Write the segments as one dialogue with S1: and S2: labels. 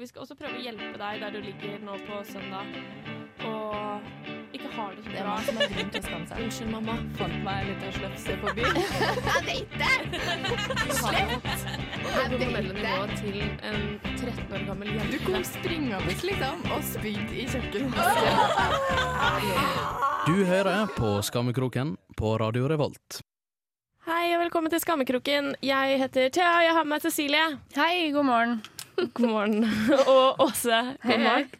S1: Og vi skal også prøve å hjelpe deg der du ligger nå på søndag og ikke har det så
S2: Det er
S1: bra.
S2: man som har grunn til å skamme seg.
S1: Unnskyld, mamma.
S3: Fant meg en liten slefse på byen.
S2: Jeg vet det!
S1: Du har vet det til en 13 år gammel jente.
S3: Du kom springende liksom og spydde i kjøkkenet.
S4: Du hører på Skammekroken på Radio Revolt.
S1: Hei og velkommen til Skammekroken. Jeg heter Thea, jeg har med meg Cecilie.
S3: Hei, god morgen.
S1: God morgen. Og Åse. God morgen.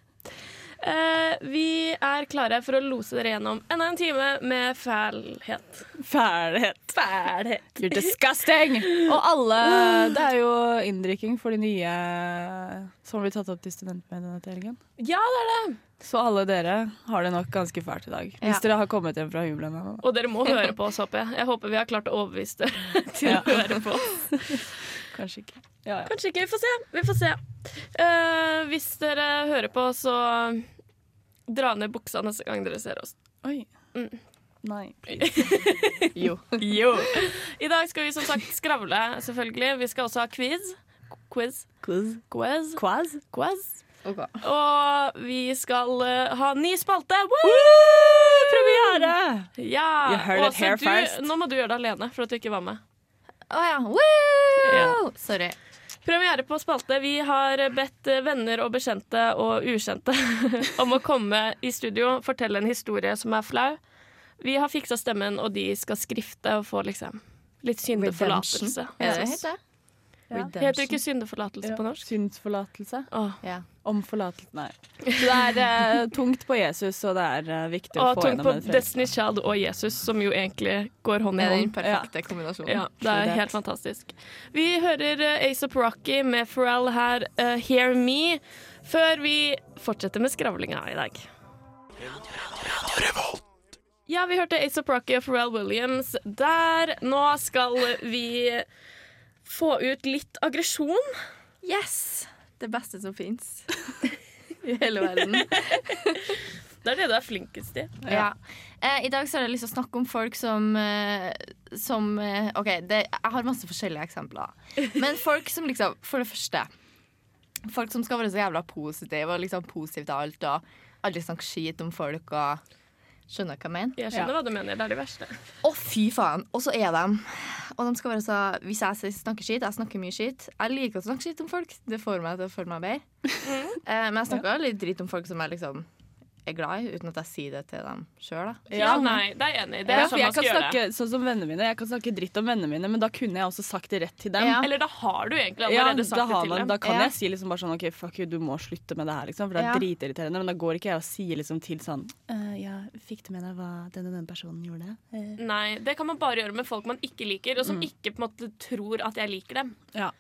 S1: Uh, vi er klare for å lose dere gjennom enda en time med fælhet.
S3: Fælhet.
S1: Fælhet.
S3: You're disgusting! Og alle Det er jo inndrikking for de nye som blir tatt opp til studentmediene til helgen.
S1: Ja, det er det.
S3: Så alle dere har det nok ganske fælt i dag. Hvis
S2: Ja.
S3: dere har kommet hjem fra hybelen.
S1: Og dere må høre på oss, håper jeg. Jeg håper vi har klart å overbevise dere til å høre på oss.
S3: Kanskje ikke. Ja, ja.
S1: Kanskje ikke. Vi får se. Vi får se. Uh, hvis dere hører på, så dra ned buksa neste gang dere ser oss.
S3: Oi.
S1: Mm.
S3: Nei. jo.
S1: Jo. I dag skal vi som sagt skravle, selvfølgelig. Vi skal også ha quiz. Quiz.
S3: Quiz.
S1: Quiz.
S3: Quiz.
S1: Quiz.
S2: Okay.
S1: Og vi skal uh, ha ny spalte. Woo!
S3: Premiere!
S1: Ja.
S3: You heard it here
S1: du,
S3: first.
S1: nå må du gjøre det alene for at du ikke var med.
S2: Å ja. Woo!
S1: Ja.
S2: Sorry.
S1: Premiere på spalte. Vi har bedt eh, venner og bekjente og ukjente om å komme i studio, fortelle en historie som er flau. Vi har fiksa stemmen, og de skal skrifte og få liksom litt syndeforlatelse.
S2: Ja, det
S1: heter
S2: helt det?
S1: Heter det ikke syndeforlatelse på norsk?
S3: Synsforlatelse.
S1: Oh.
S2: Ja.
S3: Om forlatelse Nei. Så det er uh, tungt på Jesus, og det er uh, viktig å
S1: Og
S3: få
S1: tungt
S3: det.
S1: Og
S3: tungt på
S1: Destiny's Child og Jesus, som jo egentlig går hånd i hånd.
S2: Det er den perfekte kombinasjonen.
S1: Ja, det er helt fantastisk. Vi hører uh, Ace Rocky med Pharrell her, uh, Hear Me, før vi fortsetter med skravlinga i dag. Ja, vi hørte Ace Rocky og Pharrell Williams der. Nå skal vi få ut litt aggresjon.
S2: Yes! Det beste som fins i hele verden.
S1: Det er det du er flinkest i.
S2: Ja. Eh, I dag så har jeg lyst til å snakke om folk som, eh, som eh, OK, det, jeg har masse forskjellige eksempler. Men folk som liksom For det første Folk som skal være så jævla positive og liksom positive til alt og aldri snakke skit om folk og Skjønner du hva jeg mener?
S1: Jeg skjønner hva du mener. Det er det verste.
S2: Å, fy faen. Og så er de Og de skal være så Hvis jeg snakker skit, jeg snakker mye skit Jeg liker å snakke skit om folk. Det får meg til å føle meg bedre. Eh, men jeg snakker litt dritt om folk som er liksom er glad i, uten at jeg sier det til dem sjøl.
S1: Ja, nei, det er jeg enig i. Det er
S3: ja,
S1: sånn
S3: jeg
S1: man
S3: kan
S1: skal gjøre det.
S3: sånn som vennene mine Jeg kan snakke dritt om vennene mine, men da kunne jeg også sagt det rett til dem.
S2: Ja.
S1: Eller da har du egentlig allerede
S3: ja,
S1: sagt det til
S3: man,
S1: dem.
S3: da kan
S2: Ja.
S3: jeg si liksom bare sånn OK, fuck you, du må slutte med det her, liksom. For det er
S2: Ja.
S3: dritirriterende. Men da går ikke jeg og sier liksom til sånn uh, Ja, fikk du med deg hva denne, den personen gjorde? Uh.
S1: Nei, det kan man bare gjøre med folk man ikke liker, og som ikke på en måte tror at jeg liker dem.
S3: ja.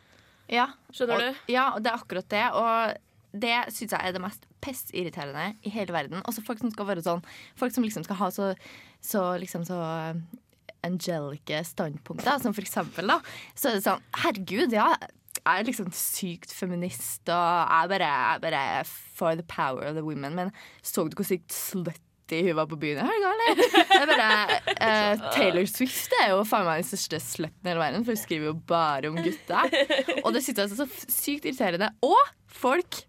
S2: Ja,
S1: Skjønner
S2: og,
S1: du?
S2: Ja, det er akkurat det. Og det syns jeg er det mest pissirriterende i hele verden. Også folk som skal være sånn Folk som liksom skal ha så, så liksom så eh, angelike standpunkter, som for eksempel, da. Så er det sånn Herregud, ja. Jeg er liksom sykt feminist, og jeg bare, jeg bare for the power of the women. Men så du hvor sykt slutty hun var på byen i helga, eller? Er eh, Taylor Swift er jo faen meg den største slutten i hele verden, for hun skriver jo bare om gutter. Og det synes jeg er så sykt irriterende. Og folk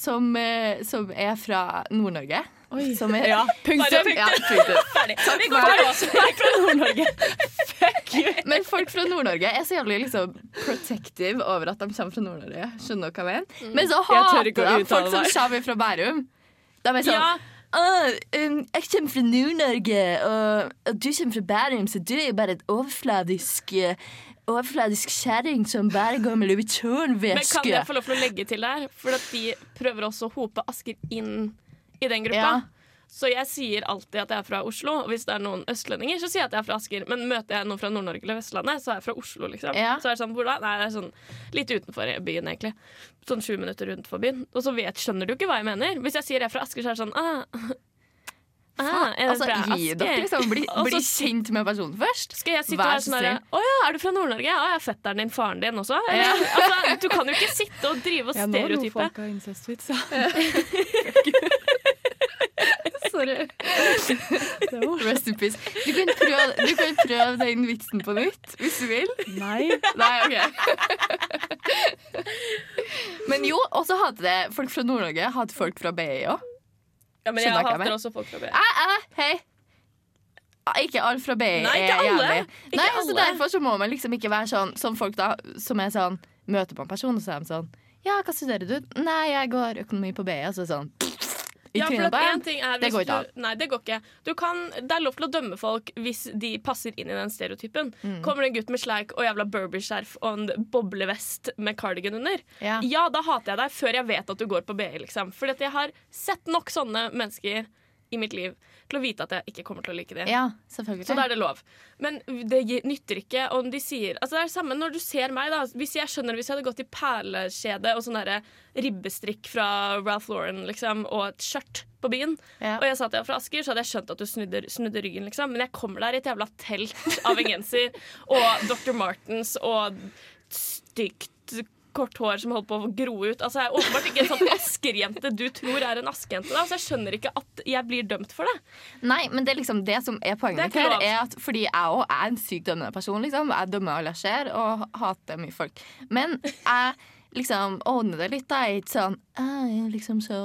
S2: som, eh, som er fra Nord-Norge. Som er,
S3: Ja, punktum.
S2: Ja, punktum.
S1: Ferdig. Vi
S2: for
S3: Fra Nord-Norge. Fuck you.
S2: Men folk fra Nord-Norge er så jævlig liksom protective over at de kommer fra Nord-Norge. Skjønner du hva jeg mener? Men så hater de folk som kommer fra Bærum. De er sånn
S1: Ja,
S2: «Åh, um, jeg kommer fra Nord-Norge, og, og du kommer fra Bærum, så du er jo bare et overfladisk eh, Overfladisk kjerring som bare går med Louis
S1: men kan jeg få lov til å legge til der? For at de prøver også å hope Asker inn i den gruppa.
S2: Ja.
S1: Så jeg sier alltid at jeg er fra Oslo, og hvis det er noen østlendinger, så sier jeg at jeg er fra Asker. Men møter jeg noen fra Nord-Norge eller Vestlandet, så er jeg fra Oslo, liksom.
S2: Ja.
S1: Så er det sånn, hvor da? Nei, det er sånn litt utenfor byen, egentlig. Sånn sju minutter utenfor byen. Og så vet, skjønner du ikke hva jeg mener. Hvis jeg sier jeg er fra Asker, så er det sånn ah, ah, er
S2: Altså, gi dere, liksom. Bli, bli kjent med personen først.
S1: Skal jeg sitte
S2: Vær så
S1: sånn
S2: snill.
S1: Å ja, er du fra Nord-Norge? Å ja, fetteren din, faren din også? Ja. altså, du kan jo ikke sitte og drive og
S3: Ja, nå lo
S1: noen
S3: folk av incestvits, ja.
S2: Sorry. Rest in peace. Du kan, prøve, du kan prøve den vitsen på nytt hvis du vil.
S3: Nei.
S2: Nei, OK. Men jo, også hadde hater det folk fra Nord-Norge. Hater folk fra BI òg.
S1: Ja, men jeg
S2: Skjønner
S1: hater også folk fra B.
S2: Æ, æ, hei. Ah, Ikke alle fra BI
S1: Nei,
S2: er
S1: ikke alle.
S2: jævlig.
S1: Ikke
S2: Nei, altså,
S1: alle.
S2: Derfor så må man liksom ikke være sånn som folk da Som er sånn Møter på en person, og så er de sånn Ja, hva studerer du? Nei, jeg går økonomi på BI. Og så er det sånn I
S1: Ja,
S2: trynet på
S1: en er
S2: Det går ikke
S1: du, Nei, det går ikke. Du kan, det er lov til å dømme folk hvis de passer inn i den stereotypen.
S2: Mm.
S1: Kommer det en gutt med sleik og jævla Burberry-skjerf og en boblevest med cardigan under,
S2: Ja.
S1: ja, da hater jeg deg før jeg vet at du går på BI, liksom. Fordi at jeg har sett nok sånne mennesker i mitt liv til å vite at jeg ikke kommer til å like dem.
S2: ja, selvfølgelig.
S1: Så da er det lov. Men det nytter ikke om de sier Altså Det er det samme når du ser meg, da. Hvis jeg skjønner hvis jeg hadde gått i perlekjede og sånn ribbestrikk fra Ralph Lauren liksom, og et skjørt på byen,
S2: Ja.
S1: og jeg sa at jeg var fra Asker, så hadde jeg skjønt at du snudde, snudde ryggen, liksom. Men jeg kommer der i et jævla telt av en genser og Dr. Martens og stygt kort hår som holdt på å gro ut. Altså, jeg er åpenbart ikke en sånn Asker-jente du tror er en askerjente. da, Så jeg skjønner ikke at jeg blir dømt for det.
S2: Nei, men det er liksom det som er poenget mitt her, er at fordi jeg òg er en sykt dømmende person, liksom. Jeg dømmer alle jeg ser, og hater mye folk. Men jeg liksom ordner det litt, da. Ikke sånn Jeg er liksom så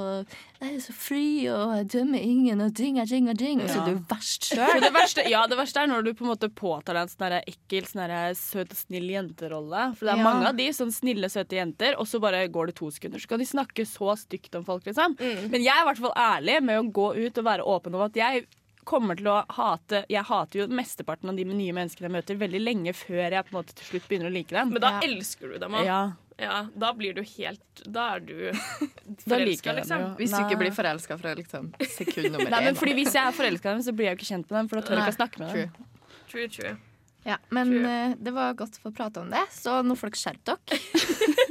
S2: Jeg er så fri, og jeg dømmer ingen, og ding, ding, ding. Og så er du verst sjøl.
S3: ja, det verste er når du på en måte påtar deg en sånn ekkel, sånn søt og snill jenterolle. For det er
S2: Ja.
S3: mange av de sånn snille, søte jenter, og så bare går det to sekunder. Så kan de snakke så stygt om folk, liksom. Men jeg er i hvert fall ærlig med å gå ut og være åpen om at jeg kommer til å hate Jeg hater jo mesteparten av de nye menneskene jeg møter, veldig lenge før jeg på en måte til slutt begynner å like dem.
S1: Men da
S2: Ja.
S1: elsker du dem òg.
S3: ja,
S1: Ja, da blir du helt Da er du forelska,
S3: dem
S1: liksom.
S3: jo.
S2: Hvis du ikke blir forelska fra liksom sekund nummer
S3: Nei, men
S2: én.
S3: fordi Hvis jeg er forelska i dem, så blir jeg jo ikke kjent med dem, for da tør jeg ikke å snakke med dem.
S2: True.
S1: True, true.
S2: Ja, men
S1: True.
S2: Uh, det var godt å få prate om det, så nå får dere skjerpe dere.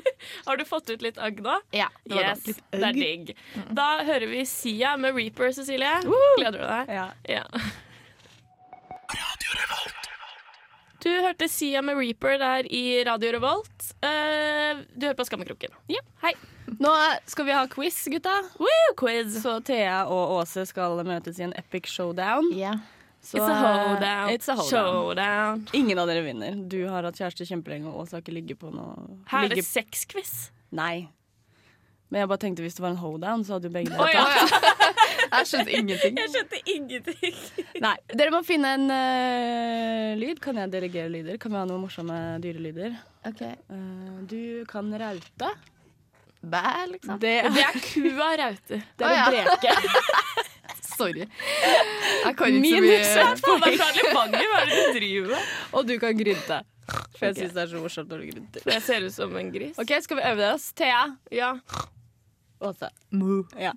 S1: Har du fått ut litt agg nå?
S2: Ja, det
S1: Yes,
S2: litt
S1: det er digg. Da hører vi Sia med Reaper, Cecilie. Gleder du deg?
S3: Ja.
S1: Ja. Du hørte Sia med Reaper der i Radio Revolt. Eh, du hører på Skammekroken.
S3: Ja.
S1: Hei.
S3: Nå skal vi ha quiz, gutta.
S1: Woo, quiz.
S3: Så Thea og Åse skal møtes i en epic showdown.
S2: Yeah.
S3: Så,
S1: It's a hoedown.
S3: It's a.
S1: Showdown.
S3: Ingen av dere vinner. Du har hatt kjæreste kjempelenge, og Åse har ikke ligget på noe
S1: Her er det sexquiz.
S3: Nei. Men jeg bare tenkte hvis det var en hoedown, så hadde jo begge dere
S1: ja.
S2: Jeg skjønte ingenting.
S1: Jeg skjønte ingenting.
S3: Nei, Dere må finne en uh, lyd. Kan jeg delegere lyder? Kan vi ha noen morsomme dyrelyder?
S2: Ok.
S3: Uh, du kan raute.
S2: Bæ, liksom.
S3: Det,
S1: Det er kua raute.
S3: det er
S2: Å,
S3: breke.
S2: Sorry. Jeg kan ikke så mye.
S1: Faen, meg fra Levanger, hva er det du driver med?
S3: Og du kan grynte. For jeg
S1: okay.
S3: syns det er så morsomt når du grynter.
S1: Jeg ser ut som en gris.
S3: Ok, Skal vi øve oss? Thea.
S1: Ja.
S3: Åse.
S2: Mu.
S3: Ja.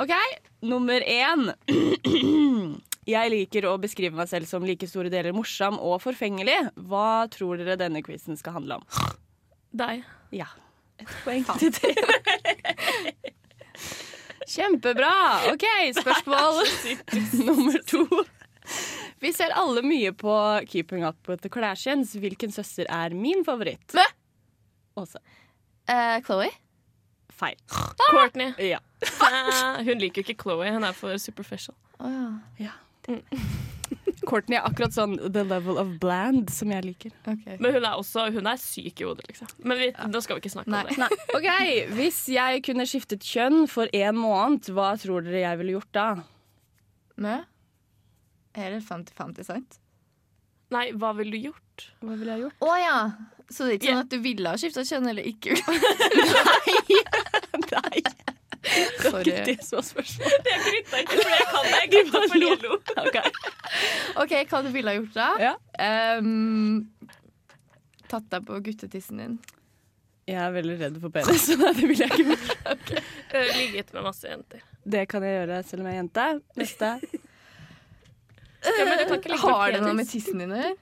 S3: OK, nummer én. Jeg liker å beskrive meg selv som like store deler morsom og forfengelig. Hva tror dere denne quizen skal handle om?
S1: Deg.
S3: Ja. Et poeng til dere. Kjempebra. OK, spørsmål nummer to. Vi ser alle mye på Keeping Up With The Kardashians. Hvilken søster er min favoritt? Åse.
S2: Uh, Chloe?
S3: Feil.
S1: Courtney.
S3: Ja.
S1: Ah, Hun liker jo ikke Chloé. Hun er for superficial.
S2: Oh, ja.
S3: Courtney er akkurat sånn the level of bland som jeg liker.
S2: Okay.
S1: Men hun er også Hun er syk i hodet, liksom. Men vi, nå skal vi ikke snakke
S2: Nei.
S1: om det.
S3: OK, hvis jeg kunne skiftet kjønn for en måned, hva tror dere jeg ville gjort da?
S2: Mø? Er det 50-50, sant?
S1: Nei, hva ville du gjort?
S3: Hva ville jeg gjort?
S2: Å ja. Så det er ikke sånn at du ville ha skifta kjønn eller ikke?
S3: Nei,
S2: Sorry.
S3: det som var spørsmålet.
S1: Jeg gryta ikke fordi jeg kan det. Jeg gryta fordi jeg lo.
S2: OK, hva du ville ha gjort da?
S3: Ja.
S2: Um, tatt deg på guttetissen din.
S3: Jeg er veldig redd for penis, så nei, det ville jeg ikke gjort.
S1: okay. Ligget med masse jenter.
S3: Det kan jeg gjøre selv om jeg er jente. Neste.
S1: Ja, men du kan ikke ligge
S2: Har det noe med tissen din å gjøre?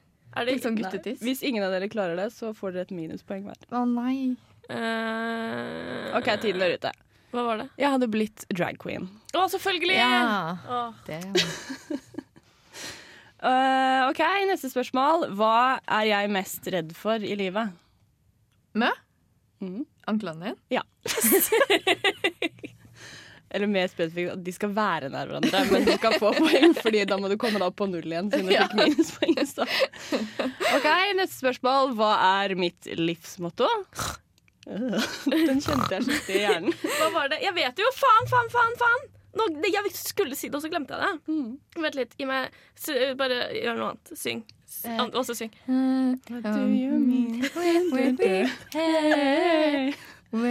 S2: Liksom guttetiss?
S3: Hvis ingen av dere klarer det, så får dere et minuspoeng hver.
S2: Å nei.
S1: Uh,
S3: OK, tiden er ute.
S1: Hva var det?
S3: Jeg hadde blitt drag queen.
S1: Å, selvfølgelig!
S2: Ja. Det.
S3: Eh, OK, neste spørsmål. Hva er jeg mest redd for i livet?
S2: Mø?
S3: Mm.
S2: Anklene dine?
S3: Ja. Eller mer spesifikt at de skal være nær hverandre, men du skal få poeng, Fordi da må du komme deg opp på null igjen. Siden du
S2: Ja.
S3: fikk minuspoeng i stad. OK, neste spørsmål. Hva er mitt livsmotto? Den kjente jeg skikkelig i hjernen.
S1: Hva var det? Jeg vet jo! Faen, faen, faen! faen Nå, det, Jeg skulle si det, og så glemte jeg det.
S3: Mm.
S1: Vent litt. Gi meg Bare gjør noe annet. Syng.
S2: Eh.
S1: an også syng.
S3: What do you mean? Hey.
S1: Ok,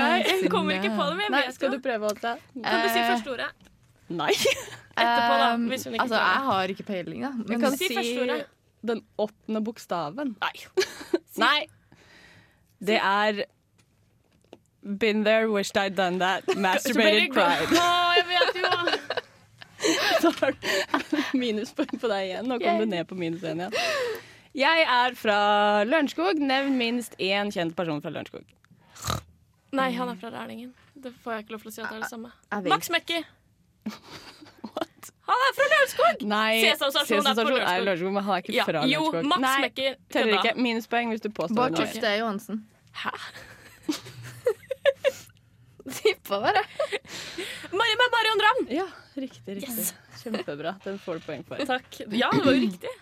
S1: Jeg kommer ikke på det, men jeg
S3: vet
S1: vet
S3: skal du prøve, Åtte?
S1: Kan du si
S2: Eh,
S1: første ordet?
S3: Nei.
S1: Etterpå, da. Hvis hun ikke
S2: altså, jeg har ikke peiling, da.
S3: Jeg
S2: Men
S3: kan
S1: si
S3: si
S1: første ordet.
S3: Den åttende bokstaven.
S1: Nei.
S3: Nei. Det er Been there, wished I'd done that. Masturbated, cried.
S1: Å, jeg vet jo!
S3: Så har du minuspoeng på deg igjen. Nå kom du ned på minus én igjen. Jeg er fra Lørenskog. Nevn minst én kjent person fra Lørenskog.
S1: Nei, han er fra Rælingen. Det får jeg ikke lov til å si at det er det samme. Max Mekker. Han er fra Lørenskog! C-sensasjon er på Lørenskog.
S3: Lørenskog, men han er ikke
S1: Ja,
S3: fra
S1: jo, Max
S3: Nei,
S1: Mekker.
S3: teller ikke. Minuspoeng hvis du påstår
S2: Bård. Tufte Johansen.
S1: Hæ?
S2: Tippa bare.
S1: Mari med Marion Ravn!
S3: Ja, riktig. riktig.
S1: Yes.
S3: Kjempebra. Den får du poeng for.
S1: Takk. Ja, det var jo riktig.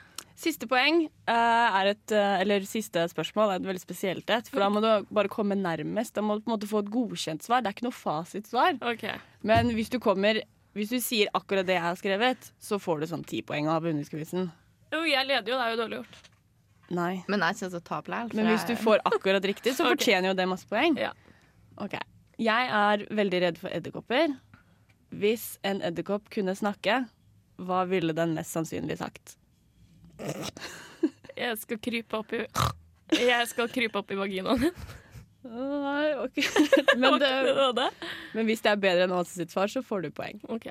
S3: Siste poeng eh, er et eh, Eller siste spørsmål er et veldig spesielt et. For da må du bare komme nærmest. Da må du på en måte få et godkjent svar. Det er ikke noe fasitsvar.
S1: Okay.
S3: Men hvis du kommer Hvis du sier akkurat det jeg har skrevet, så får du sånn ti poeng av vunnet-quizen.
S1: Jo, jeg leder jo. Det er jo dårlig gjort.
S3: Nei.
S2: Men jeg kommer det å tape likevel.
S3: Men hvis du får akkurat riktig, så
S1: okay.
S3: fortjener jo det masse poeng.
S1: Ja.
S3: Ok. Jeg er veldig redd for edderkopper. Hvis en edderkopp kunne snakke, hva ville den mest sannsynlig sagt?
S1: Jeg skal krype opp i Jeg skal krype opp i vaginaen din.
S3: Nei, ok. Men, det, men hvis det er bedre enn Åse sitt svar, så får du poeng.
S1: Ok.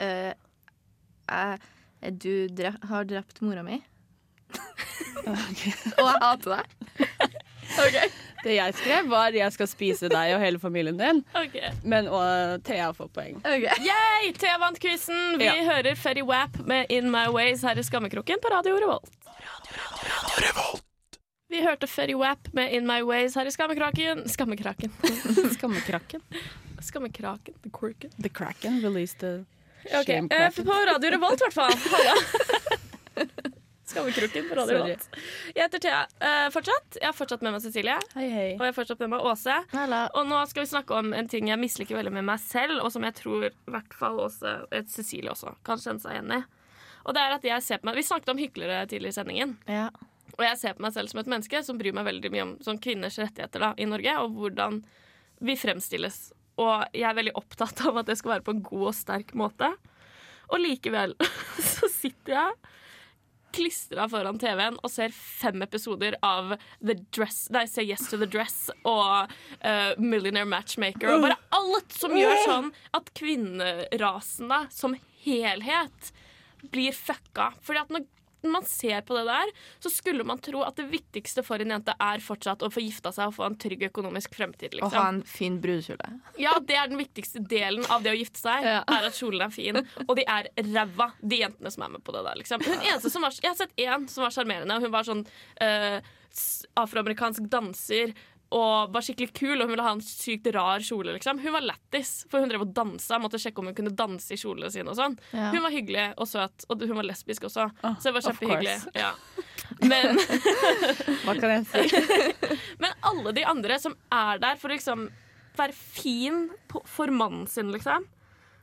S2: Eh, Uh, Du dre har drept mora mi. Og jeg hater deg.
S3: Det jeg skrev, var 'jeg skal spise deg og hele familien din',
S1: Ok.
S3: men og, Thea får poeng.
S2: Okay.
S1: Yay! Thea vant quizen. Vi
S3: Ja.
S1: hører Ferry Wap med In My Ways her i Skammekroken på Radio Revolt Radio Revolt. Vi hørte Ferry Wap med In My Ways her i Skammekraken. Skammekraken.
S3: Skammekraken.
S1: Skammekraken. The Quirken.
S3: The Kraken released the
S1: okay.
S3: Shame
S1: eh,
S3: Kraken.
S1: På Radio Revolt, i hvert fall. Halla. Skammekroken på Radio Revolt. Jeg heter Thea eh, fortsatt. Jeg har fortsatt med meg Cecilie.
S3: Hei, hei.
S1: Og jeg har fortsatt med meg Åse.
S2: Halla.
S1: Og nå skal vi snakke om en ting jeg misliker veldig med meg selv, og som jeg tror i hvert fall også eh, Cecilie også kan kjenne seg igjen i. Og det er at jeg ser på meg Vi snakket om hyklere tidligere i sendingen.
S2: Ja.
S1: Og jeg ser på meg selv som et menneske som bryr meg veldig mye om sånn kvinners rettigheter da, i Norge, og hvordan vi fremstilles. Og jeg er veldig opptatt av at det skal være på en god og sterk måte. Og likevel så sitter jeg klistra foran TV-en og ser fem episoder av The Dress Nei, ser Yes to the Dress og uh, Millionaire Matchmaker. Og bare alt som gjør sånn at kvinnerasen da, som helhet blir fucka. Fordi at når man ser på det der, så skulle man tro at det viktigste for en jente er fortsatt å få gifta seg og få en trygg økonomisk fremtid.
S2: Å ha
S1: Liksom.
S2: en fin brudekjole.
S1: Ja, det er den viktigste delen av det å gifte seg.
S2: Ja.
S1: Er at kjolen er fin, og de er ræva, de jentene som er med på det der. Liksom. Hun eneste som var, jeg har sett én som var sjarmerende. Hun var sånn øh, afroamerikansk danser. Og var skikkelig kul, og hun ville ha en sykt rar kjole. Liksom. Hun var lættis, for hun drev og dansa. Måtte sjekke om hun kunne danse i kjolene sine. og sånn
S2: Ja.
S1: Hun var hyggelig og søt, og hun var lesbisk også. så det var kjempehyggelig. Ja. Men,
S3: Hva kan jeg si?
S1: men alle de andre som er der for å liksom være fin på, for mannen sin, liksom.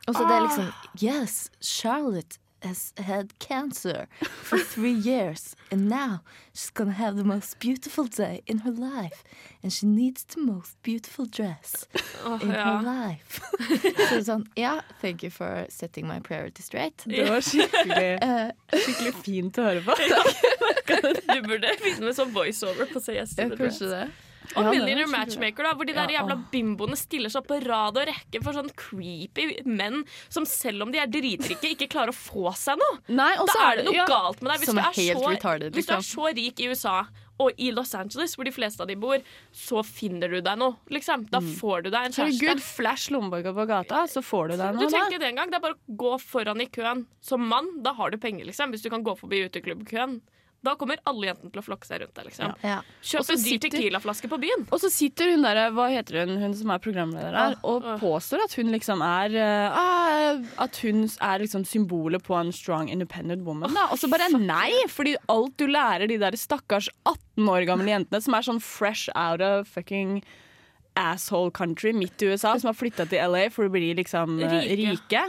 S2: Og så det er liksom Yes, Charlotte has had cancer for three years, and now she's gonna have the most beautiful day in her life, and she needs the most beautiful dress
S1: oh,
S2: in
S1: ja.
S2: her life. så sånn Ja, thank you for setting my priority straight.
S3: Det var skikkelig,
S2: Eh,
S3: skikkelig fint å høre på.
S1: Du burde finne med sånn voiceover på Yes
S2: ja, kanskje det.
S1: Og
S3: Ja,
S1: Millionaire Matchmaker, da, hvor de der
S2: Ja,
S1: jævla bimboene stiller seg på rad og rekke for sånn creepy menn som selv om de er dritrike, ikke klarer å få seg noe.
S3: Nei,
S1: Da
S3: så
S1: er det noe
S3: ja.
S1: galt med deg. Hvis du,
S2: er
S1: er så,
S2: retarded,
S1: hvis du er
S2: liksom.
S1: så rik i USA og i Los Angeles, hvor de fleste av de bor, så finner du deg noe. Liksom. Da får du deg en kjæreste.
S3: Herregud, flash lommeboka på gata, så får du deg
S1: Du
S3: noe.
S1: trenger
S3: da.
S1: ikke det engang. Det er bare å gå foran i køen som mann. Da har du penger, liksom. Hvis du kan gå forbi uteklubbkøen. Da kommer alle jentene til å flokke seg rundt deg. Liksom.
S2: Ja.
S1: Kjøp en dyr
S3: sitter-
S1: Tequila-flaske på byen.
S3: Og så sitter hun der, hva heter hun, hun som er programleder her, og
S1: Åh.
S3: påstår at hun liksom er ah, At hun er liksom symbolet på en strong independent woman. Da. Og så bare nei, fordi alt du lærer de der stakkars 18 år gamle jentene som er sånn fresh out of fucking asshole country midt i USA, som har flytta til LA for å bli liksom eh,
S1: Rike.
S3: rike.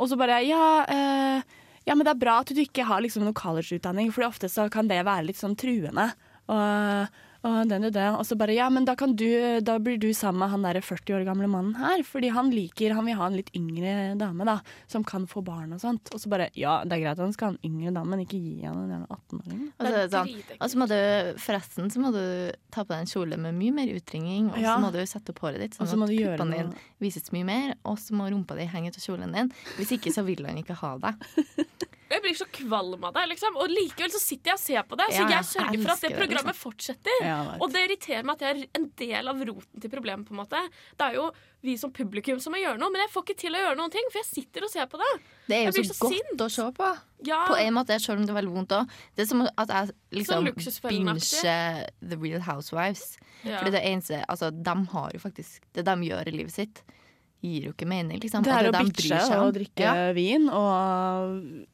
S3: Og så bare ja eh, ja, men det er bra at du ikke har liksom collegeutdanning, for ofte så kan det være litt sånn truende. Og, og, den og, det. og så bare ja, men da, kan du, da blir du sammen med han der 40 år gamle mannen her. Fordi han liker, han vil ha en litt yngre dame da, som kan få barn og sånt. Og så bare ja, det er greit at han skal ha en yngre dame, men ikke gi han en 18-åring.
S2: Og så, sånn, må du forresten så må du ta på deg en kjole med mye mer utringning, og så
S3: Ja.
S2: må du sette opp håret ditt sånn at puppene
S3: noe.
S2: dine vises mye mer, og så må rumpa di henge ut av kjolen din. Hvis ikke så vil han ikke ha deg.
S1: Jeg blir så kvalm av det, liksom. og likevel så sitter jeg og ser på det. Så
S2: Ja,
S1: jeg
S2: jeg
S1: sørger for at det
S2: programmet det, liksom.
S1: fortsetter.
S3: Ja,
S1: og det irriterer meg at jeg er en del av roten til problemet. på en måte Det er jo vi som publikum som må gjøre noe, men jeg får ikke til å gjøre noen ting, for jeg sitter og ser på det.
S2: Det er jo så,
S1: så
S2: godt
S1: sint.
S2: å se på.
S1: Ja,
S2: På en måte, selv om det er veldig vondt òg. Det er som at jeg liksom binger The Real Housewives.
S1: ja.
S2: Fordi det eneste Altså, de har jo faktisk Det de gjør i livet sitt, gir jo ikke mening, liksom.
S3: Det er å
S2: de
S3: bitche og drikke
S2: Ja,
S3: vin og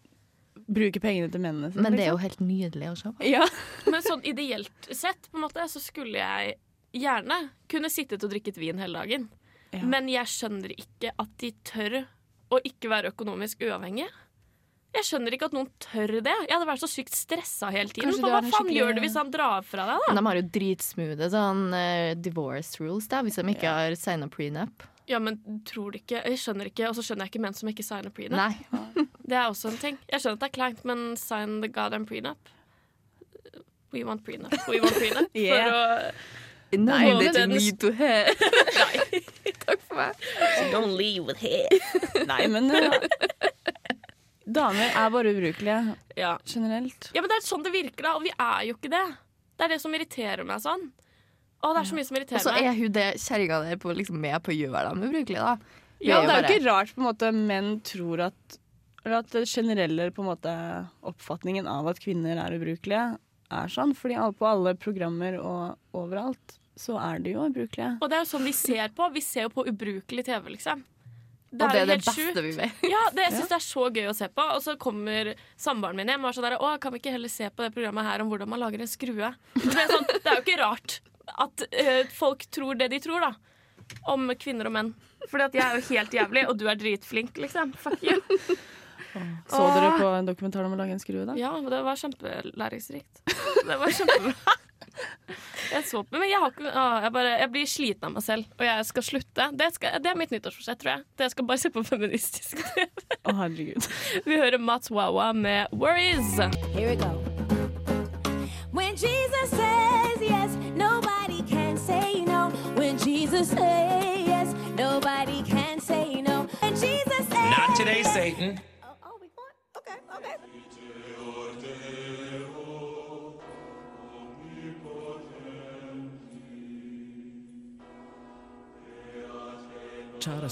S3: bruke pengene til mennene sine.
S2: men det er jo
S3: liksom.
S2: helt nydelig å se på.
S3: ja.
S1: Men sånn ideelt sett på en måte, så skulle jeg gjerne kunne sittet og drikket vin hele dagen.
S3: Ja.
S1: Men jeg skjønner ikke at de tør å ikke være økonomisk uavhengige. Jeg skjønner ikke at noen tør det. Jeg hadde vært så sykt stressa hele tiden. For hva faen
S3: skikkelig-
S1: gjør du hvis han drar fra deg, da?
S2: Men de har jo dritsmoothe sånn uh, divorce rules, da, hvis de ikke har signa prenup.
S1: Ja, men tror du ikke Jeg skjønner ikke, Og så skjønner jeg ikke menn som ikke signer prenup.
S2: Nei.
S1: Det er også en ting. Jeg skjønner at det er kleint, men sign the goddamn prenup. We want prenup. We want prenup.
S3: Yeah.
S1: For å
S2: Nei,
S1: Nei,
S2: det
S1: den-
S2: er need to have. Takk for meg.
S1: So Don't leave with hair.
S3: Nei, men ja. Damer er bare ubrukelige
S1: Ja.
S3: generelt.
S1: ja, men det er sånn det virker, da. Og vi er jo ikke det. Det er det som irriterer meg sånn. Å, det er så mye som irriterer meg.
S2: Og så er hun det kjerringa der på, liksom, med på å gjøre dem ubrukelige, da.
S3: Ja, det er jo
S2: bare-
S3: ikke rart på en måte menn tror at Eller at den generelle på en måte oppfatningen av at kvinner er ubrukelige, er sånn. Fordi på alle programmer og overalt så er de jo ubrukelige.
S1: Og det er jo sånn vi ser på. Vi ser jo på ubrukelig TV, liksom.
S2: Og det er det beste
S1: sjukt.
S2: vi vet.
S1: Ja, det, jeg syns det er så gøy å se på. Og så kommer samboeren min hjem og er sånn der Å, kan vi ikke heller se på det programmet her om hvordan man lager en skrue? Det er, sånn, det er jo ikke rart at eh, folk tror det de tror, da. Om kvinner og menn. Fordi at jeg er jo helt jævlig, og du er dritflink, liksom. Fuck you.
S3: Så dere på en dokumentar om å lage en skrue, da?
S1: Ja, det var kjempelæringsrikt. Det var kjempebra. Jeg så på, men jeg, har ikke, å, jeg, bare, jeg blir sliten av meg selv, og jeg skal slutte. Det, skal, det er mitt nyttårsforsett, tror jeg. Det jeg skal bare se på feministisk TV.
S3: Oh, herregud.
S1: Vi hører Mats Wawa med 'Worries'.
S5: Here we go.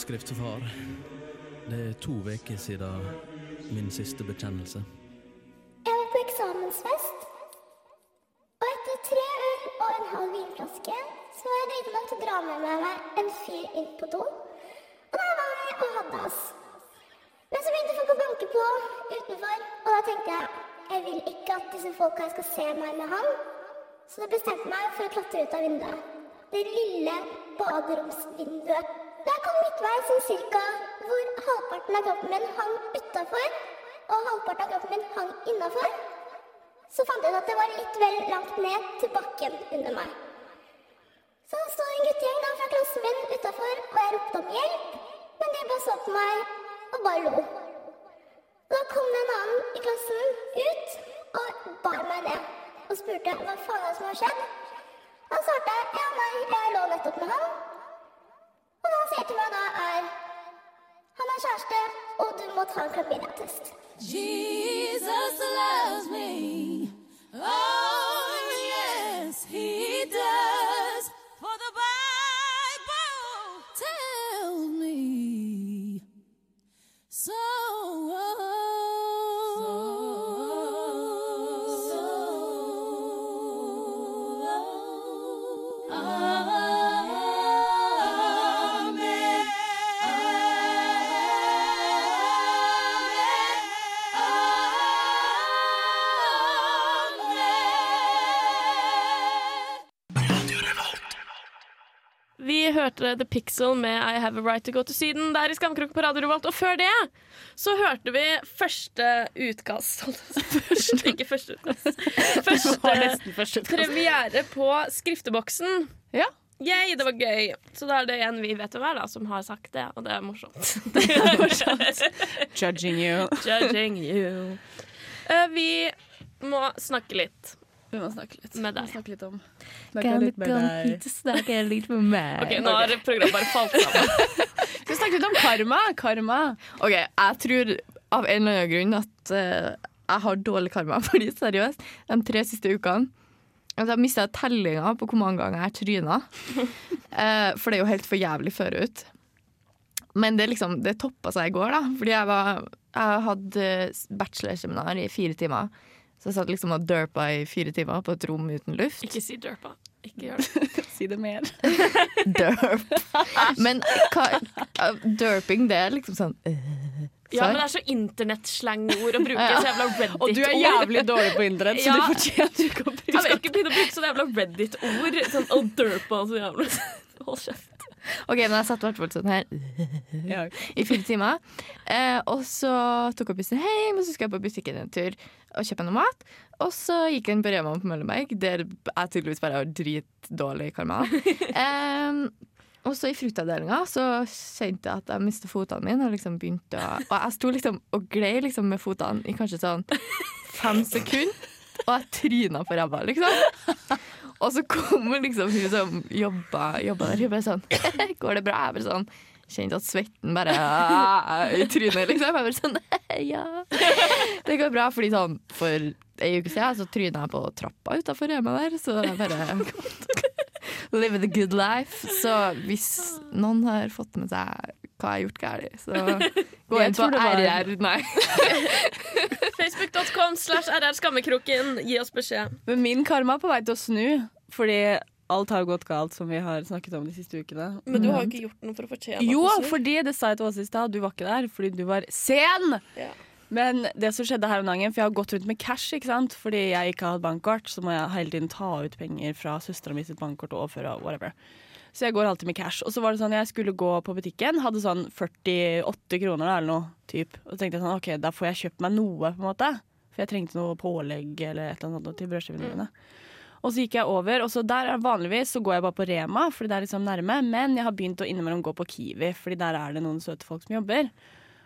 S4: Skriftefar. Det er to uker siden min siste bekjennelse.
S6: Jeg var på eksamensfest. Og etter tre øl og en halv vinflaske, så var jeg drita nok til å dra med meg en fyr inn på do. Og der var vi og hadde oss. Men så begynte folk å banke på utenfor, og da tenkte jeg jeg vil ikke at disse folka skal se meg med han. Så jeg bestemte meg for å klatre ut av vinduet. Det lille baderomsvinduet. Da jeg kom midtveis, sånn cirka hvor halvparten av kroppen min hang utafor, og halvparten av kroppen min hang innafor, så fant jeg ut at det var litt vel langt ned til bakken under meg. Så sto en guttegjeng da fra klassen min utafor, og jeg ropte om hjelp, men de bare så på meg og bare lo. Da kom det en annen i klassen ut og bar meg ned og spurte hva faen er det som har skjedd. Da svarte jeg ja, nei, jeg lå nettopp med han. Til meg da, er han kjæreste, og du må ta en klamydia-test.
S5: Jesus loves me. Oh, yes, he does.
S1: Vi hørte The Pixel med I Have a Right to Go to Syden der i Skamkroken på Radio Revolt. Og før det så hørte vi første utkast. Første, ikke første utkast. Første premiere på Skrifteboksen.
S3: Ja.
S1: Yay, det var gøy. Så da er det en vi vet hvem er, da, som har sagt det, og det er morsomt. Det er morsomt.
S3: Judging you.
S1: Judging you. Uh, vi må snakke litt
S3: Vi må snakke litt.
S1: med
S3: Vi må
S1: deg.
S3: snakke litt om
S2: komme hit snakke litt med meg?
S1: Ok, Nå har programmet bare falt sammen.
S3: Vi snakke litt om karma. Karma.
S2: Ok, jeg tror av en eller annen grunn at uh, jeg har dårlig karma. Fordi seriøst, de tre siste ukene altså, Jeg mista tellinga på hvor mange ganger jeg tryna. uh, for det er jo helt for jævlig forut. Men det, liksom, det toppa seg i går, da. Fordi jeg, var, jeg hadde bachelorseminar i fire timer. Så jeg satt liksom og derpa i fire timer på et rom uten luft.
S1: Ikke si derpa. Ikke gjør det.
S3: Si det mer.
S2: Derp. Men hva, derping, det er liksom sånn øh,
S1: Ja, men det er så internettslangord å bruke. Så jævla Reddit-ord.
S3: Og du er jævlig dårlig på internett, så
S1: Ja.
S3: du fortjener ikke å bruke Jeg
S1: vil ikke begynne å bruke sånne jævla Reddit-ord. Sånn oh, derpa så jævla Hold kjeft.
S2: Ok, men jeg satt i hvert fall sånn her i fire timer. Eh, og så tok jeg bussen hjem, og så skal jeg på butikken en tur og kjøpe noe mat. Og så gikk jeg på Rema på Møllenberg, der jeg tydeligvis bare har dritdårlig karma. Eh, og så i fruktavdelinga så kjente jeg at jeg mistet fotene mine. Og liksom begynte å Og jeg sto liksom og glei liksom med fotene i kanskje sånn fem sekunder, og jeg tryna på ræva, liksom. Og så kommer liksom hun som jobba, der, hun bare sånn Går det bra? Jeg bare sånn Kjente at svetten bare ah, i trynet, liksom. Jeg bare sånn Ja. Det går bra, fordi sånn for ei uke siden så tryna jeg på trappa utafor Rema der, så jeg bare Live the good life. Så hvis noen har fått med seg hva jeg har gjort galt, så gå
S3: Jeg
S2: inn på rr Nei.
S1: Facebook.com slash RR Skammekroken. Gi oss beskjed.
S3: Men min karma er på vei til å snu, fordi alt har gått galt, som vi har snakket om de siste ukene.
S1: Men du har jo ikke gjort noe for å fortjene
S3: Jo, fordi det sa jeg til Åse i stad, du var ikke der fordi du var sen.
S1: Ja.
S3: Men det som skjedde her om dagen, for jeg har gått rundt med cash, ikke sant? fordi jeg ikke har hatt bankkort, så må jeg hele tiden ta ut penger fra søstera mi sitt bankkort og overføre whatever. Så jeg går alltid med cash. Og så var det sånn, jeg skulle gå på butikken, hadde sånn 48 kroner eller noe, typ. Og så tenkte jeg sånn, ok, da får jeg kjøpt meg noe, på en måte. For jeg trengte noe pålegg eller et eller annet til brødskivene mine. Og så gikk jeg over, og så der er vanligvis så går jeg bare på Rema, fordi det er liksom nærme. Men jeg har begynt å innimellom gå på Kiwi, fordi der er det noen søte folk som jobber.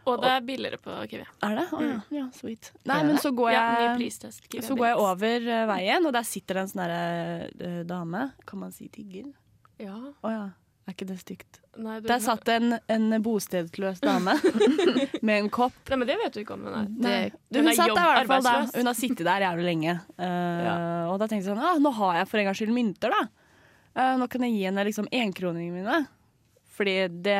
S1: Og det er billigere på Kiwi.
S3: Er det? Oh, ja, ja, sweet. Nei, men så går jeg så går jeg over eh, veien, og der sitter det en sånn derre eh, dame. Kan man si tigger?
S1: Ja.
S3: Å ja. Er ikke det stygt?
S1: Nei, du
S3: Der satt en, en bostedsløs dame med en kopp.
S1: Nei, men det vet du ikke om hun er.
S2: Det,
S3: Du,
S1: Hun
S3: hun
S1: er
S3: satt der i hvert fall da. Hun har sittet der jævlig lenge. Eh, Og da tenkte jeg sånn ah, Nå har jeg for en gangs skyld mynter, da. Uh, nå kan jeg gi henne liksom enkroningene mine. Fordi det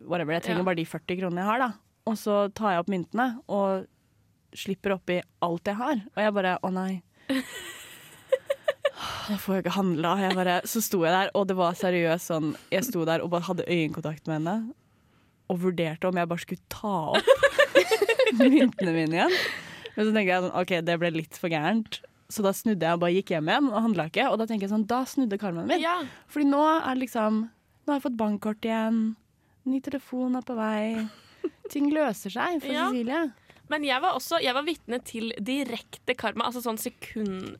S3: Whatever, jeg trenger
S1: Ja.
S3: bare de 40 kronene jeg har, da. Og så tar jeg opp myntene og slipper oppi alt jeg har. Og jeg bare Å nei. Da får jeg ikke handla. Jeg bare, så sto jeg der, og det var seriøst sånn Jeg sto der og bare hadde øyekontakt med henne og vurderte om jeg bare skulle ta opp myntene mine igjen. Men så tenkte jeg sånn, ok, det ble litt for gærent. Så da snudde jeg og bare gikk hjem igjen og handla ikke. Og da tenker jeg sånn, da snudde karmen min.
S1: Ja.
S3: Fordi nå er det liksom Nå har jeg fått bankkort igjen. Ny telefon er på vei. Ting løser seg for
S1: Ja.
S3: Cecilie.
S1: Men jeg var også jeg var vitne til direkte karma, altså sånn sekund,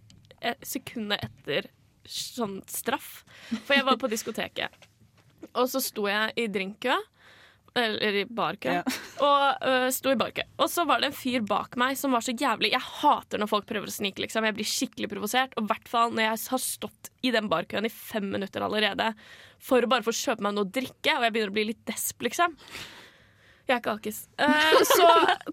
S1: sekundet etter sånn straff. For jeg var på diskoteket, og så sto jeg i drinkkø. Eller i barkø.
S3: Ja.
S1: Og øh, sto i barkø. Og så var det en fyr bak meg som var så jævlig Jeg hater når folk prøver å snike, liksom. Jeg blir skikkelig provosert. Og i hvert fall når jeg har stått i den barkøen i fem minutter allerede for å bare få kjøpe meg noe å drikke, og jeg begynner å bli litt desp, liksom. Jeg er ikke alkis. Eh, så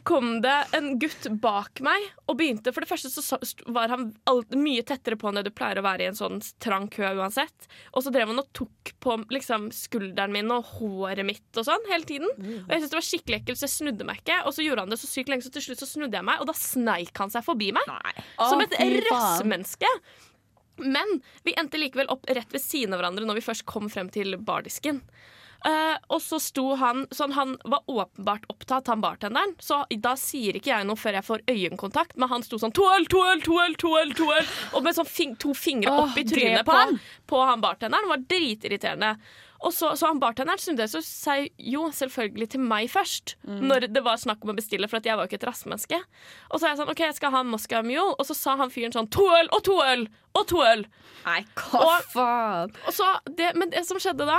S1: kom det en gutt bak meg og begynte For det første så var han alt, mye tettere på enn det du pleier å være i en sånn trang kø uansett. Og så drev han og tok på liksom, skulderen min og håret mitt og sånn hele tiden. Og jeg syntes det var skikkelig ekkelt, så jeg snudde meg ikke. Og så gjorde han det så sykt lenge, så til slutt så snudde jeg meg, og da sneik han seg forbi meg. Som et rassmenneske. Men vi endte likevel opp rett ved siden av hverandre når vi først kom frem til bardisken. Eh, og så sto han sånn, Han var åpenbart opptatt, han bartenderen. Så da sier ikke jeg noe før jeg får øyekontakt, men han sto sånn to øl, to øl, to øl, to øl, to øl Og med sånn fing to fingre
S3: opp
S1: opp i trynet på,
S3: han.
S1: på han bartenderen. Det var dritirriterende. Og så, så han bartenderen snudde seg jo selvfølgelig til meg først, når det var snakk om å bestille, for jeg var jo ikke et rassmenneske. Og så er jeg sånn OK, jeg skal ha en Moscow Mule. Og så sa han fyren sånn to øl og to øl og to øl.
S2: Nei, hva
S1: Og-
S2: faen?
S1: Og så, det, men det som skjedde da,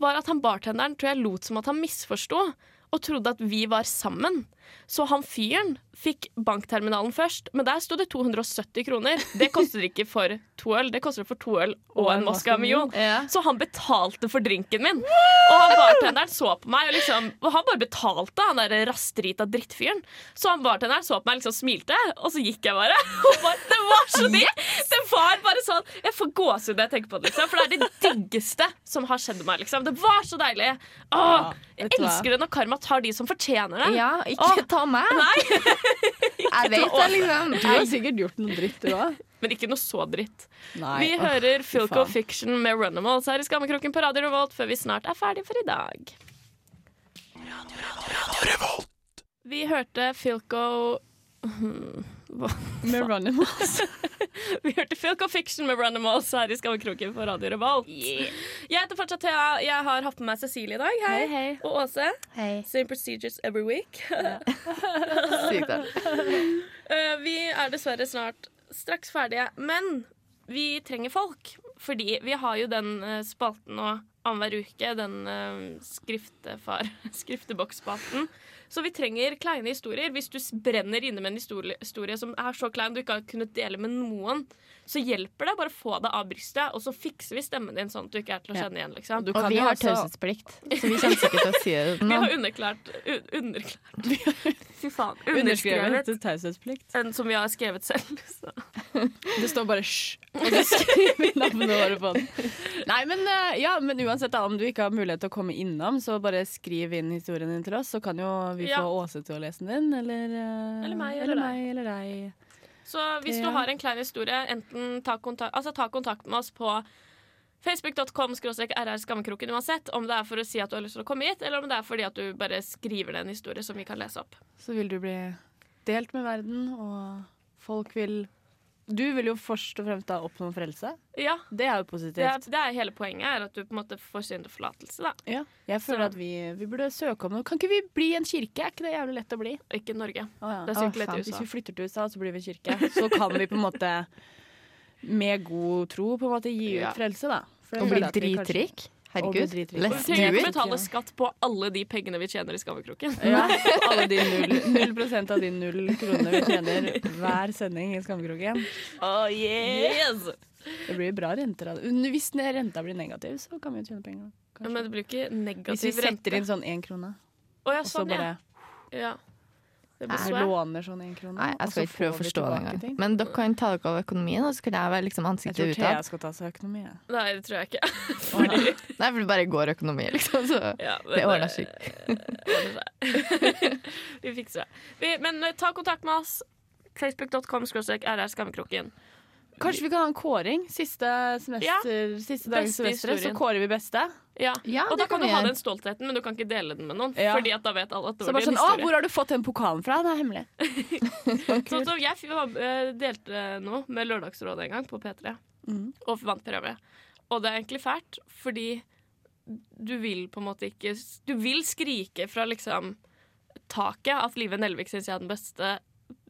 S1: var at han bartenderen tror jeg lot som at han misforsto. Og trodde at vi var sammen. Så han fyren fikk bankterminalen først, men der sto det 270 kroner. Det koster ikke for to øl, det koster for to øl og en Mule.
S2: Ja.
S1: Så han betalte for drinken min. Og han bartenderen så på meg, og, liksom, og han bare betalte, han der rastrita drittfyren. Så han bartenderen så på meg og liksom smilte, og så gikk jeg bare. Bare det var så digg! Det var bare sånn Jeg får gåsehud når jeg tenker på det, liksom, for det er det diggeste som har skjedd meg. Liksom. Det var så deilig. Åh, jeg elsker det når karma tar de som fortjener det.
S2: Ja, ikke
S1: Åh.
S2: ta meg.
S1: Nei,
S2: Jeg vet det, liksom.
S3: Du har sikkert gjort noe dritt, du òg.
S1: men ikke noe så dritt.
S3: Nei.
S1: Vi
S3: åh,
S1: hører
S3: Philco
S1: Filco. Fiction med Runimals her i Skammekroken på Radio Revolt før vi snart er ferdig for i dag. Vi hørte Filco Hmm,
S3: Med Runimals.
S1: Vi hørte Filco Fiction med Runimals her i Skammekroken på Radio Revolt. Jeg heter fortsatt Thea. Jeg har hatt med meg Cecilie i dag. Hei.
S3: Hei, hei.
S1: Og Åse.
S2: Hei.
S1: Same procedures every week.
S2: Sykt.
S1: Eh, vi er dessverre snart straks ferdige, men vi trenger folk. Fordi vi har jo den uh, spalten nå annenhver uke, den uh, skriftefar, skrifteboksspalten. Så vi trenger kleine historier. Hvis du brenner inne med en historie, historie som er så klein du ikke har kunnet dele med noen, så hjelper det bare få det av brystet, og så fikser vi stemmen din sånn at du ikke er til å kjenne igjen. liksom.
S3: Du
S2: Og vi
S3: jo
S2: har
S3: også-
S2: taushetsplikt, så vi kommer ikke til å si det
S1: Vi har underklart, un underklart Fy faen.
S3: Underskrevet taushetsplikt.
S1: En som vi har skrevet selv. Så.
S3: Det står bare 'sj', og så skriver vi navnet vårt på den. Nei, men, eh, ja, men uansett, da, om du ikke har mulighet til å komme innom, så bare skriv inn historien din til oss, så kan jo vi
S1: Ja.
S3: få Åse til å lese den, eller, eh,
S1: Eller meg, eller
S3: eller,
S1: deg.
S3: meg, eller deg.
S1: Så hvis du
S3: Ja.
S1: har en klein historie, enten ta kontakt, altså ta kontakt med oss på facebook.com rr skammekroken uansett, om det er for å si at du har lyst til å komme hit, eller om det er fordi at du bare skriver ned en historie som vi kan lese opp.
S3: Så vil du bli delt med verden, og folk vil Du vil jo først og fremst da oppnå frelse.
S1: Ja,
S3: Det er jo
S1: det
S3: positivt.
S1: er, det er hele poenget, er at du på en måte får synd og forlatelse, da.
S3: Ja. Jeg føler
S1: Så-
S3: at vi, vi burde søke om noe. Kan ikke vi bli en kirke? Er ikke det jævlig lett å bli?
S1: Ikke Norge.
S3: Oh, ja.
S1: Det er sykt lett i USA.
S3: Hvis vi flytter til USA, så blir vi en kirke. Så kan vi på en måte med god tro på en måte gi ut frelse, da.
S2: Og bli dritrik. Herregud. Let's do
S1: trenger ikke betale skatt på alle de pengene vi tjener i Skammekroken.
S3: Ja, alle de null, null prosent av de null kronene vi tjener hver sending i Skammekroken.
S1: Oh, yes!
S3: Det blir bra renter av det. Hvis renta blir negativ, så kan vi jo tjene penger.
S1: Ja, men det blir ikke negativ rente.
S3: Hvis vi setter
S1: rente.
S3: inn sånn én krone,
S1: oh, ja,
S3: og så
S1: sånn, ja.
S3: bare
S1: ja. Det blir
S3: så
S1: svært.
S3: låner sånn én krone
S2: Nei, jeg skal ikke prøve å forstå det engang. Men dere kan ta dere av økonomien, og så kan jeg være liksom
S3: Jeg
S2: ansiktet
S3: tror Thea skal ta seg økonomi. jeg.
S1: Nei, det tror jeg ikke.
S3: Fordi
S2: Nei, for det bare går økonomi, liksom. Så
S1: Ja,
S2: det ordner seg.
S1: vi fikser det. Vi, men eh, ta kontakt med oss. Facebook.com rr skammekroken.
S3: Kanskje vi kan ha en kåring siste semester, siste
S1: dagens
S3: semester, Så kårer vi beste.
S1: Ja.
S2: Ja,
S1: Og da kan
S2: kan
S1: du ha den stoltheten, men du kan ikke dele den med noen.
S3: Ja.
S1: Fordi at da vet alle at det
S3: Så
S1: var din
S3: sånn, Å,
S1: historie.
S3: hvor har du fått den pokalen fra? Det er hemmelig.
S1: så, så jeg eh, delte noe med Lørdagsrådet en gang på P3,
S3: mm.
S1: og vant premie. Og det er egentlig fælt, fordi du vil på en måte ikke Du vil skrike fra liksom taket at Live Nelvik syns jeg er den beste,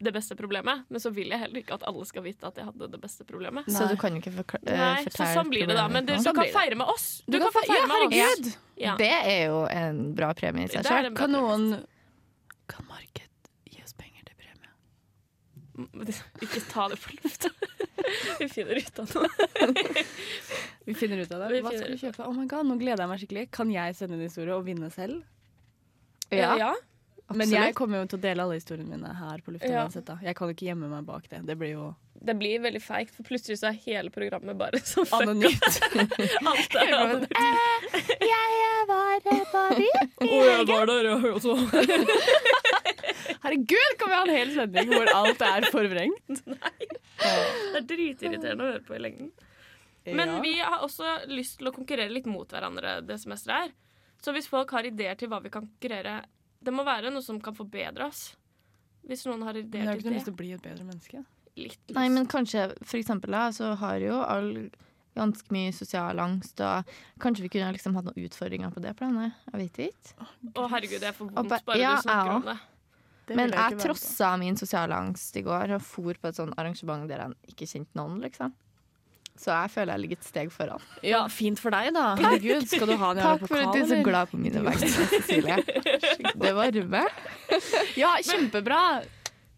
S1: det beste problemet, men så vil jeg heller ikke at alle skal vite at jeg hadde det beste problemet.
S2: Så du kan jo ikke eh,
S1: Nei, så
S2: fortelle
S1: sånn blir det da. Men du, du
S3: Sånn
S1: kan feire med oss. Du,
S3: Du
S1: kan,
S3: kan
S1: feire
S3: ja,
S1: med oss.
S3: herregud.
S1: Ja.
S2: Det er jo en bra premie i seg sjøl.
S3: Kan noen Kan marked gi oss penger til premie?
S1: Ikke ta det på lufta. Vi finner ut av det.
S3: Vi finner ut av det. Hva skal
S1: du
S3: kjøpe? Oh my god, Nå gleder jeg meg skikkelig. Kan jeg sende en historie og vinne selv?
S2: Ja,
S1: ja.
S3: Men jeg kommer jo til å dele alle historiene mine her på lufta.
S1: Ja.
S3: uansett, da. Jeg kan ikke gjemme meg bak det. Det blir jo
S1: Det blir veldig feigt, for plutselig så er hele programmet bare så fucka.
S3: anonymt.
S1: Alt er anonymt.
S2: Jeg var på byen.
S1: Å, jeg var der, jeg også.
S3: Herregud, kan vi ha en hel sending hvor alt er forvrengt? Nei.
S1: Det er dritirriterende å høre på i lengden. Men vi har også lyst til å konkurrere litt mot hverandre det semesteret her. Så hvis folk har ideer til hva vi kan konkurrere Det må være noe som kan forbedres. Hvis noen har
S3: Men
S1: ideer
S3: har ikke
S1: til
S3: noe lyst til å bli et bedre menneske?
S1: Litt lyst.
S2: Nei, men kanskje for eksempel da, så har jo all ganske mye sosial angst, og kanskje vi kunne liksom hatt noen utfordringer på det planet. Jeg vet ikke.
S1: Å, herregud, jeg får
S2: for
S1: vondt bare
S2: ja,
S1: du snakker om det.
S3: Det
S2: Men jeg,
S3: jeg
S2: trossa min sosiale angst i går og for på et sånn arrangement der jeg ikke kjente noen, liksom. Så jeg føler jeg ligger et steg foran.
S3: Ja, fint for deg, da. Herregud, skal du ha en jævla
S2: Takk for at du er så glad på mine vegne, Cecilie. Det varmer.
S3: Ja, kjempebra.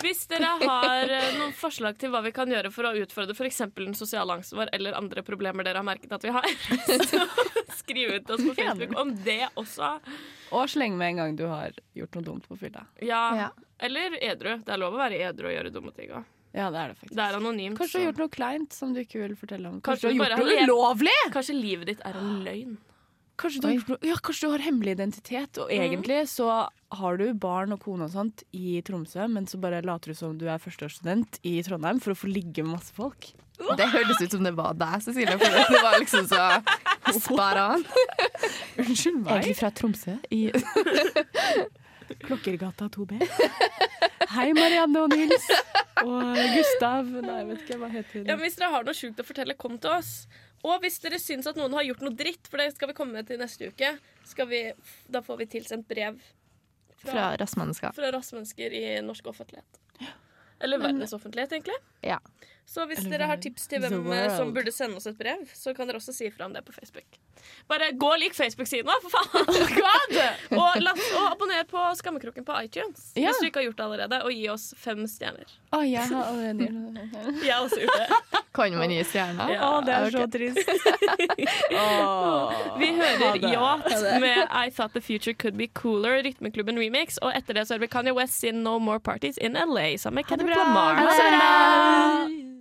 S1: Hvis dere har eh, noen forslag til hva vi kan gjøre for å utfordre f.eks. den sosiale angsten vår, eller andre problemer dere har merket at vi har, så skriv ut til oss på Facebook om det også.
S3: Og sleng med en gang du har gjort noe dumt på fylla.
S1: Ja.
S2: Ja.
S1: Eller edru. Det er lov å være edru og gjøre dumme ting òg.
S3: Ja, det er det faktisk.
S1: Det er anonymt.
S3: Kanskje du har gjort noe kleint som du ikke vil fortelle om.
S1: Kanskje
S3: Kanskje,
S1: du
S3: har gjort noe ulovlig!
S1: Kanskje livet ditt er en løgn.
S3: Kanskje du, har gjort noe, ja, kanskje du har hemmelig identitet, og egentlig så har du barn og kone og sånt i Tromsø, men så bare later du som du er førsteårsstudent i Trondheim for å få ligge med masse folk.
S2: Det hørtes ut som det var deg, Cecilie. For det var liksom så spar on.
S3: Unnskyld meg.
S2: Egentlig fra Tromsø. I
S3: Klokkergata 2B. Hei, Marianne og Nils. Og Gustav. Nei, jeg vet ikke. Hva heter hun?
S1: Ja, men hvis dere har noe sjukt å fortelle, kom til oss. Og hvis dere syns at noen har gjort noe dritt, for det skal vi komme til neste uke, skal vi, da får vi tilsendt brev
S2: fra Rassmennesker.
S1: fra rassmennesker i norsk offentlighet. Eller verdens offentlighet, egentlig.
S2: Ja.
S1: Så hvis dere har tips til hvem eh, som burde sende oss et brev, så kan dere også si ifra om det på Facebook. Bare gå og lik Facebook-siden vår, for faen! og, og abonner på Skammekroken på iTunes
S3: Ja.
S1: hvis du ikke har gjort det allerede, og gi oss fem stjerner.
S3: Å, jeg har allerede gjort det.
S1: Jeg har også gjort det.
S2: Kan man gi stjerner?
S1: Ja.
S3: Å, det er så trist.
S1: Vi hører. Yacht med I Thought The Future Could Be Cooler, Rytmeklubben remix. Og etter det så hører vi Kanye West sin No More Parties in LA sammen med Kendrick Lamar.
S2: Ha det bra!